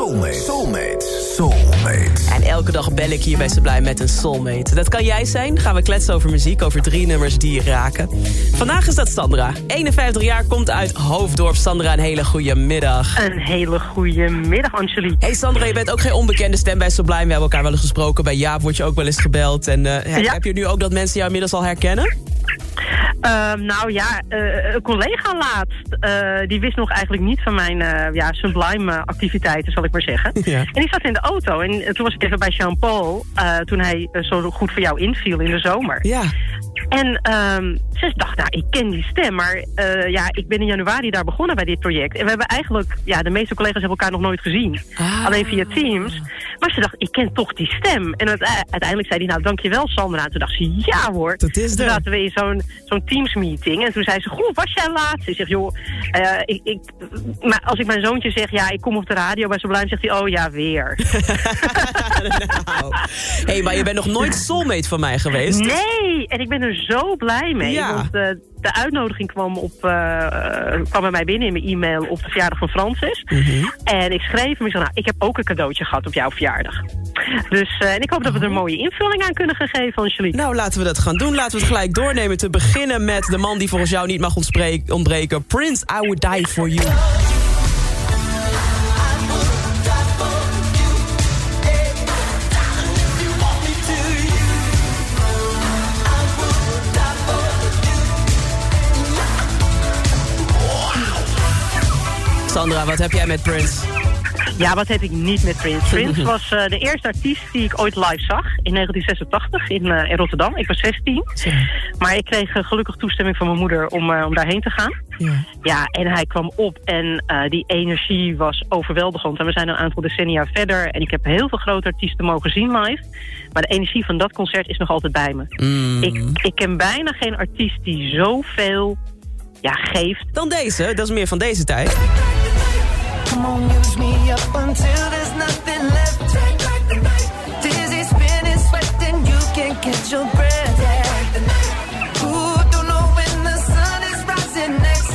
Soulmate. Soulmate. Soulmate. En elke dag bel ik hier bij Sublime met een soulmate. Dat kan jij zijn. Gaan we kletsen over muziek, over drie nummers die je raken. Vandaag is dat Sandra. 51 jaar, komt uit Hoofddorp. Sandra, een hele goede middag. Een hele goede middag, Angelique. Hey Sandra, je bent ook geen onbekende stem bij Sublime. We hebben elkaar wel eens gesproken. Bij Jaap word je ook wel eens gebeld. En uh, Ja. heb je nu ook dat mensen jou inmiddels al herkennen? Ehm, nou ja, eh, een collega laatst, eh, die wist nog eigenlijk niet van mijn eh, ja, sublime activiteiten, zal ik maar zeggen. Ja. En die zat in de auto en toen was ik even bij Jean-Paul, toen hij zo goed voor jou inviel in de zomer. Ja. En ehm, ze dacht, nou, ik ken die stem, maar ja, ik ben in januari daar begonnen bij dit project. En we hebben eigenlijk, ja, de meeste collega's hebben elkaar nog nooit gezien. Ah. Alleen via Teams. Maar ze dacht, ik ken toch die stem. En uite- uiteindelijk zei hij, nou, dankjewel Sandra. En toen dacht ze, ja hoor. Dat is Toen zaten we in zo'n zo'n Teams meeting. En toen zei ze, goh, was jij laat? Ze zegt, joh, eh, ik, ik, maar als ik mijn zoontje zeg, ja, ik kom op de radio bij Sublime, zegt hij, oh ja, weer. nou. hey, maar je bent nog nooit soulmate van mij geweest. Nee, en ik ben er zo blij mee. Ja. Want eh, de uitnodiging kwam, op, eh, eh, kwam bij mij binnen in mijn e-mail op de verjaardag van Francis. Mhm. En ik schreef hem, ik zei, nou, ik heb ook een cadeautje gehad op jouw verjaardag. Dus, eh, en ik hoop dat we er een mooie invulling aan kunnen gaan geven, Angelique. Nou, laten we dat gaan doen. Laten we het gelijk doornemen. Te beginnen met de man die volgens jou niet mag ontbreken. Prince, I Would Die For You. Sandra, wat heb jij met Prince? Ja, wat heb ik niet met Prince? Prince was eh, de eerste artiest die ik ooit live zag in 1986 in, eh, in Rotterdam. Ik was 16. Maar ik kreeg eh, gelukkig toestemming van mijn moeder om, om daarheen te gaan. Ja. Ja, en hij kwam op en die energie was overweldigend. En we zijn een aantal decennia verder. En ik heb heel veel grote artiesten mogen zien live. Maar de energie van dat concert is nog altijd bij me. Mm. Ik, ik ken bijna geen artiest die zoveel ja, geeft. Dan deze, dat is meer van deze tijd. Come on, use me up until there's nothing left. Dizzy, spinning, sweating, you can't catch your breath. Ooh, don't know when the sun is rising next.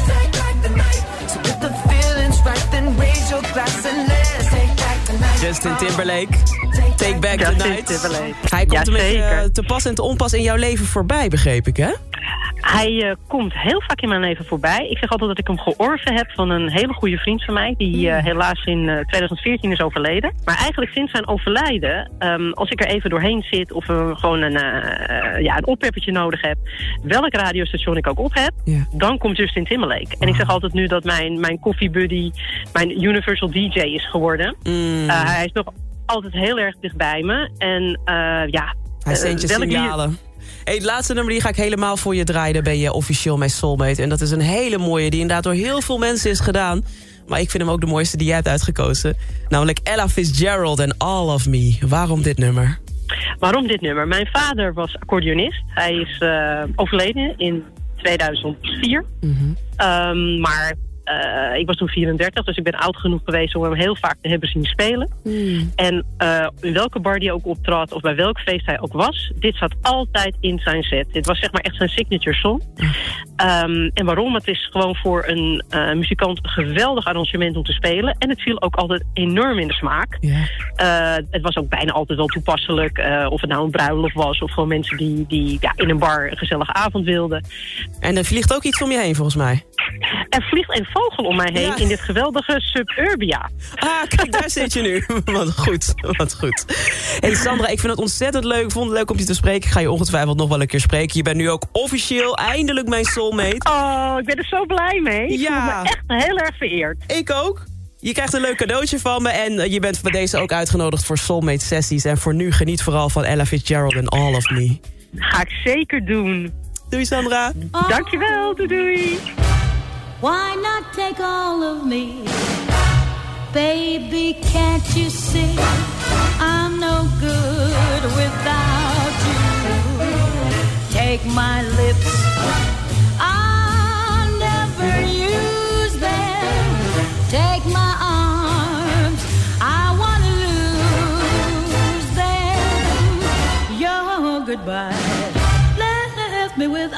So if the feeling's right, then raise your glass and let's take back the night. Justin Timberlake. Take Back the Night. Timberlake. Hij komt Ja, een beetje zeker. eh, te pas en te onpas in jouw leven voorbij, begreep ik, hè? Hij eh, komt heel vaak in mijn leven voorbij. Ik zeg altijd dat ik hem georven heb van een hele goede vriend van mij... die eh, helaas in eh, 2014 is overleden. Maar eigenlijk sinds zijn overlijden, ehm, als ik er even doorheen zit... of eh, gewoon een, eh, ja, een oppeppertje nodig heb... welk radiostation ik ook op heb, Ja. dan komt Justin Timberlake. En ik zeg altijd nu dat mijn, mijn koffiebuddy mijn universal DJ is geworden. Mm, Eh, hij is nog altijd heel erg dichtbij me. En eh, ja... hij eh, zendt je signalen. Hey, het laatste nummer die ga ik helemaal voor je draaien. Daar ben je officieel mijn soulmate. En dat is een hele mooie die inderdaad door heel veel mensen is gedaan. Maar ik vind hem ook de mooiste die jij hebt uitgekozen. Namelijk Ella Fitzgerald en All of Me. Waarom dit nummer? Waarom dit nummer? Mijn vader was accordeonist. Hij is eh, overleden in 2004. Ehm, maar eh, ik was toen 34, dus ik ben oud genoeg geweest om hem heel vaak te hebben zien spelen. En eh, in welke bar die ook optrad of bij welk feest hij ook was, dit zat altijd in zijn set. Dit was zeg maar echt zijn signature song. Ehm, en waarom? Het is gewoon voor een eh, muzikant een geweldig arrangement om te spelen. En het viel ook altijd enorm in de smaak. Het was ook bijna altijd wel toepasselijk. of het nou een bruiloft was of gewoon mensen die, die ja, in een bar een gezellige avond wilden. En er vliegt ook iets om je heen, volgens mij. Er vliegt een vogel om mij heen Ja. in dit geweldige suburbia. Ah, kijk, daar zit je nu. Wat goed, wat goed. Hey Sandra, ik vind het ontzettend leuk. Ik vond het leuk om je te spreken. Ik ga je ongetwijfeld nog wel een keer spreken. Je bent nu ook officieel eindelijk mijn soulmate. Oh, ik ben er zo blij mee. Ik Ja. voel me echt heel erg vereerd. Ik ook. Je krijgt een leuk cadeautje van me. En eh, je bent bij deze ook uitgenodigd voor soulmate sessies. En voor nu geniet vooral van Ella Fitzgerald en All of Me. Ga ik zeker doen. Doei Sandra. Dankjewel, doei doei. Why not take all of me? Baby, can't you see? I'm no good without you. Take my lips. I'll never use them. Take my arms. I want to lose them. Your goodbye left me with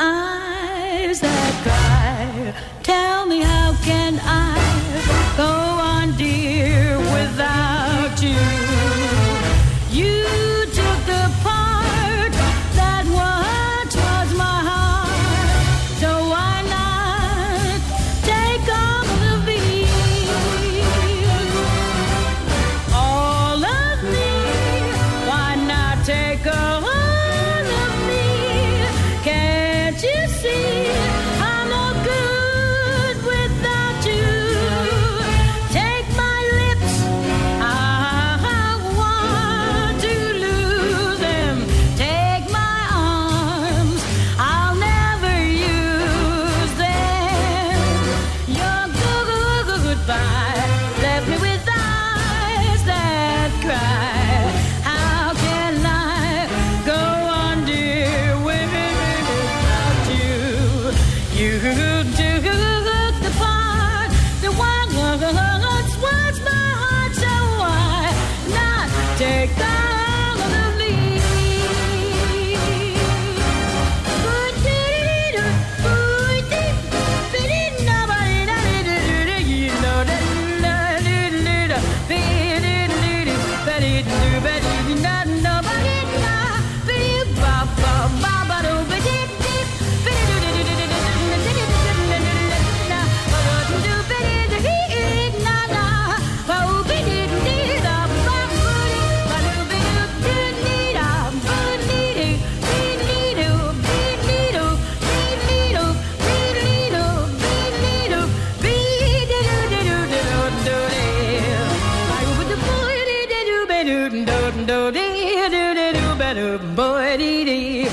dee doo doo doo ba doo boy dee dee.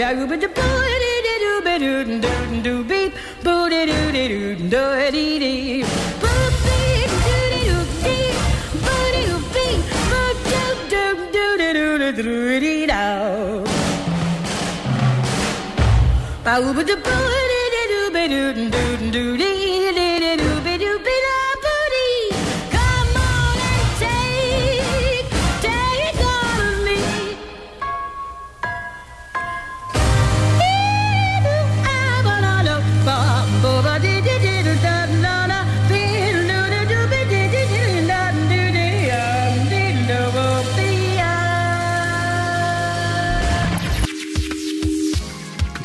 Yeah, you bet your booty doo doo ba doo doo doo beep booty doo doo doo doo dee dee. Ba ooba da boo doo doo doo doo doo doo.